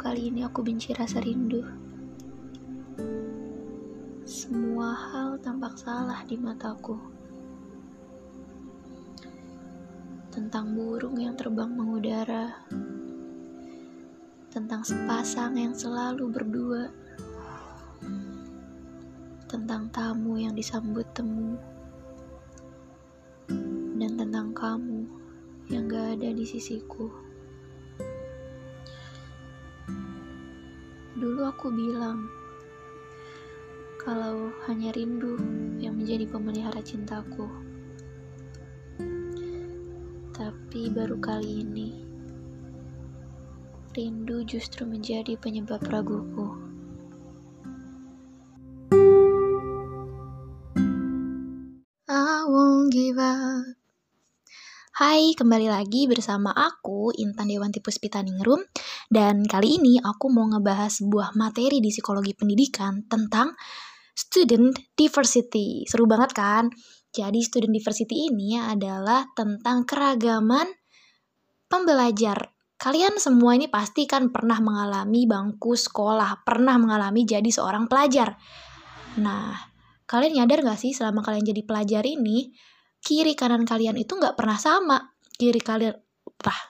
kali ini aku benci rasa rindu. Semua hal tampak salah di mataku. Tentang burung yang terbang mengudara. Tentang sepasang yang selalu berdua. Tentang tamu yang disambut temu. Dan tentang kamu yang gak ada di sisiku. Dulu aku bilang, kalau hanya rindu yang menjadi pemelihara cintaku. Tapi baru kali ini, rindu justru menjadi penyebab raguku. I won't give up. Hai, kembali lagi bersama aku Intan Dewanti Puspita Ningrum dan kali ini aku mau ngebahas sebuah materi di psikologi pendidikan tentang student diversity. Seru banget kan? Jadi student diversity ini adalah tentang keragaman pembelajar. Kalian semua ini pasti kan pernah mengalami bangku sekolah, pernah mengalami jadi seorang pelajar. Nah, kalian nyadar gak sih selama kalian jadi pelajar ini, kiri kanan kalian itu nggak pernah sama. Kiri kalian wah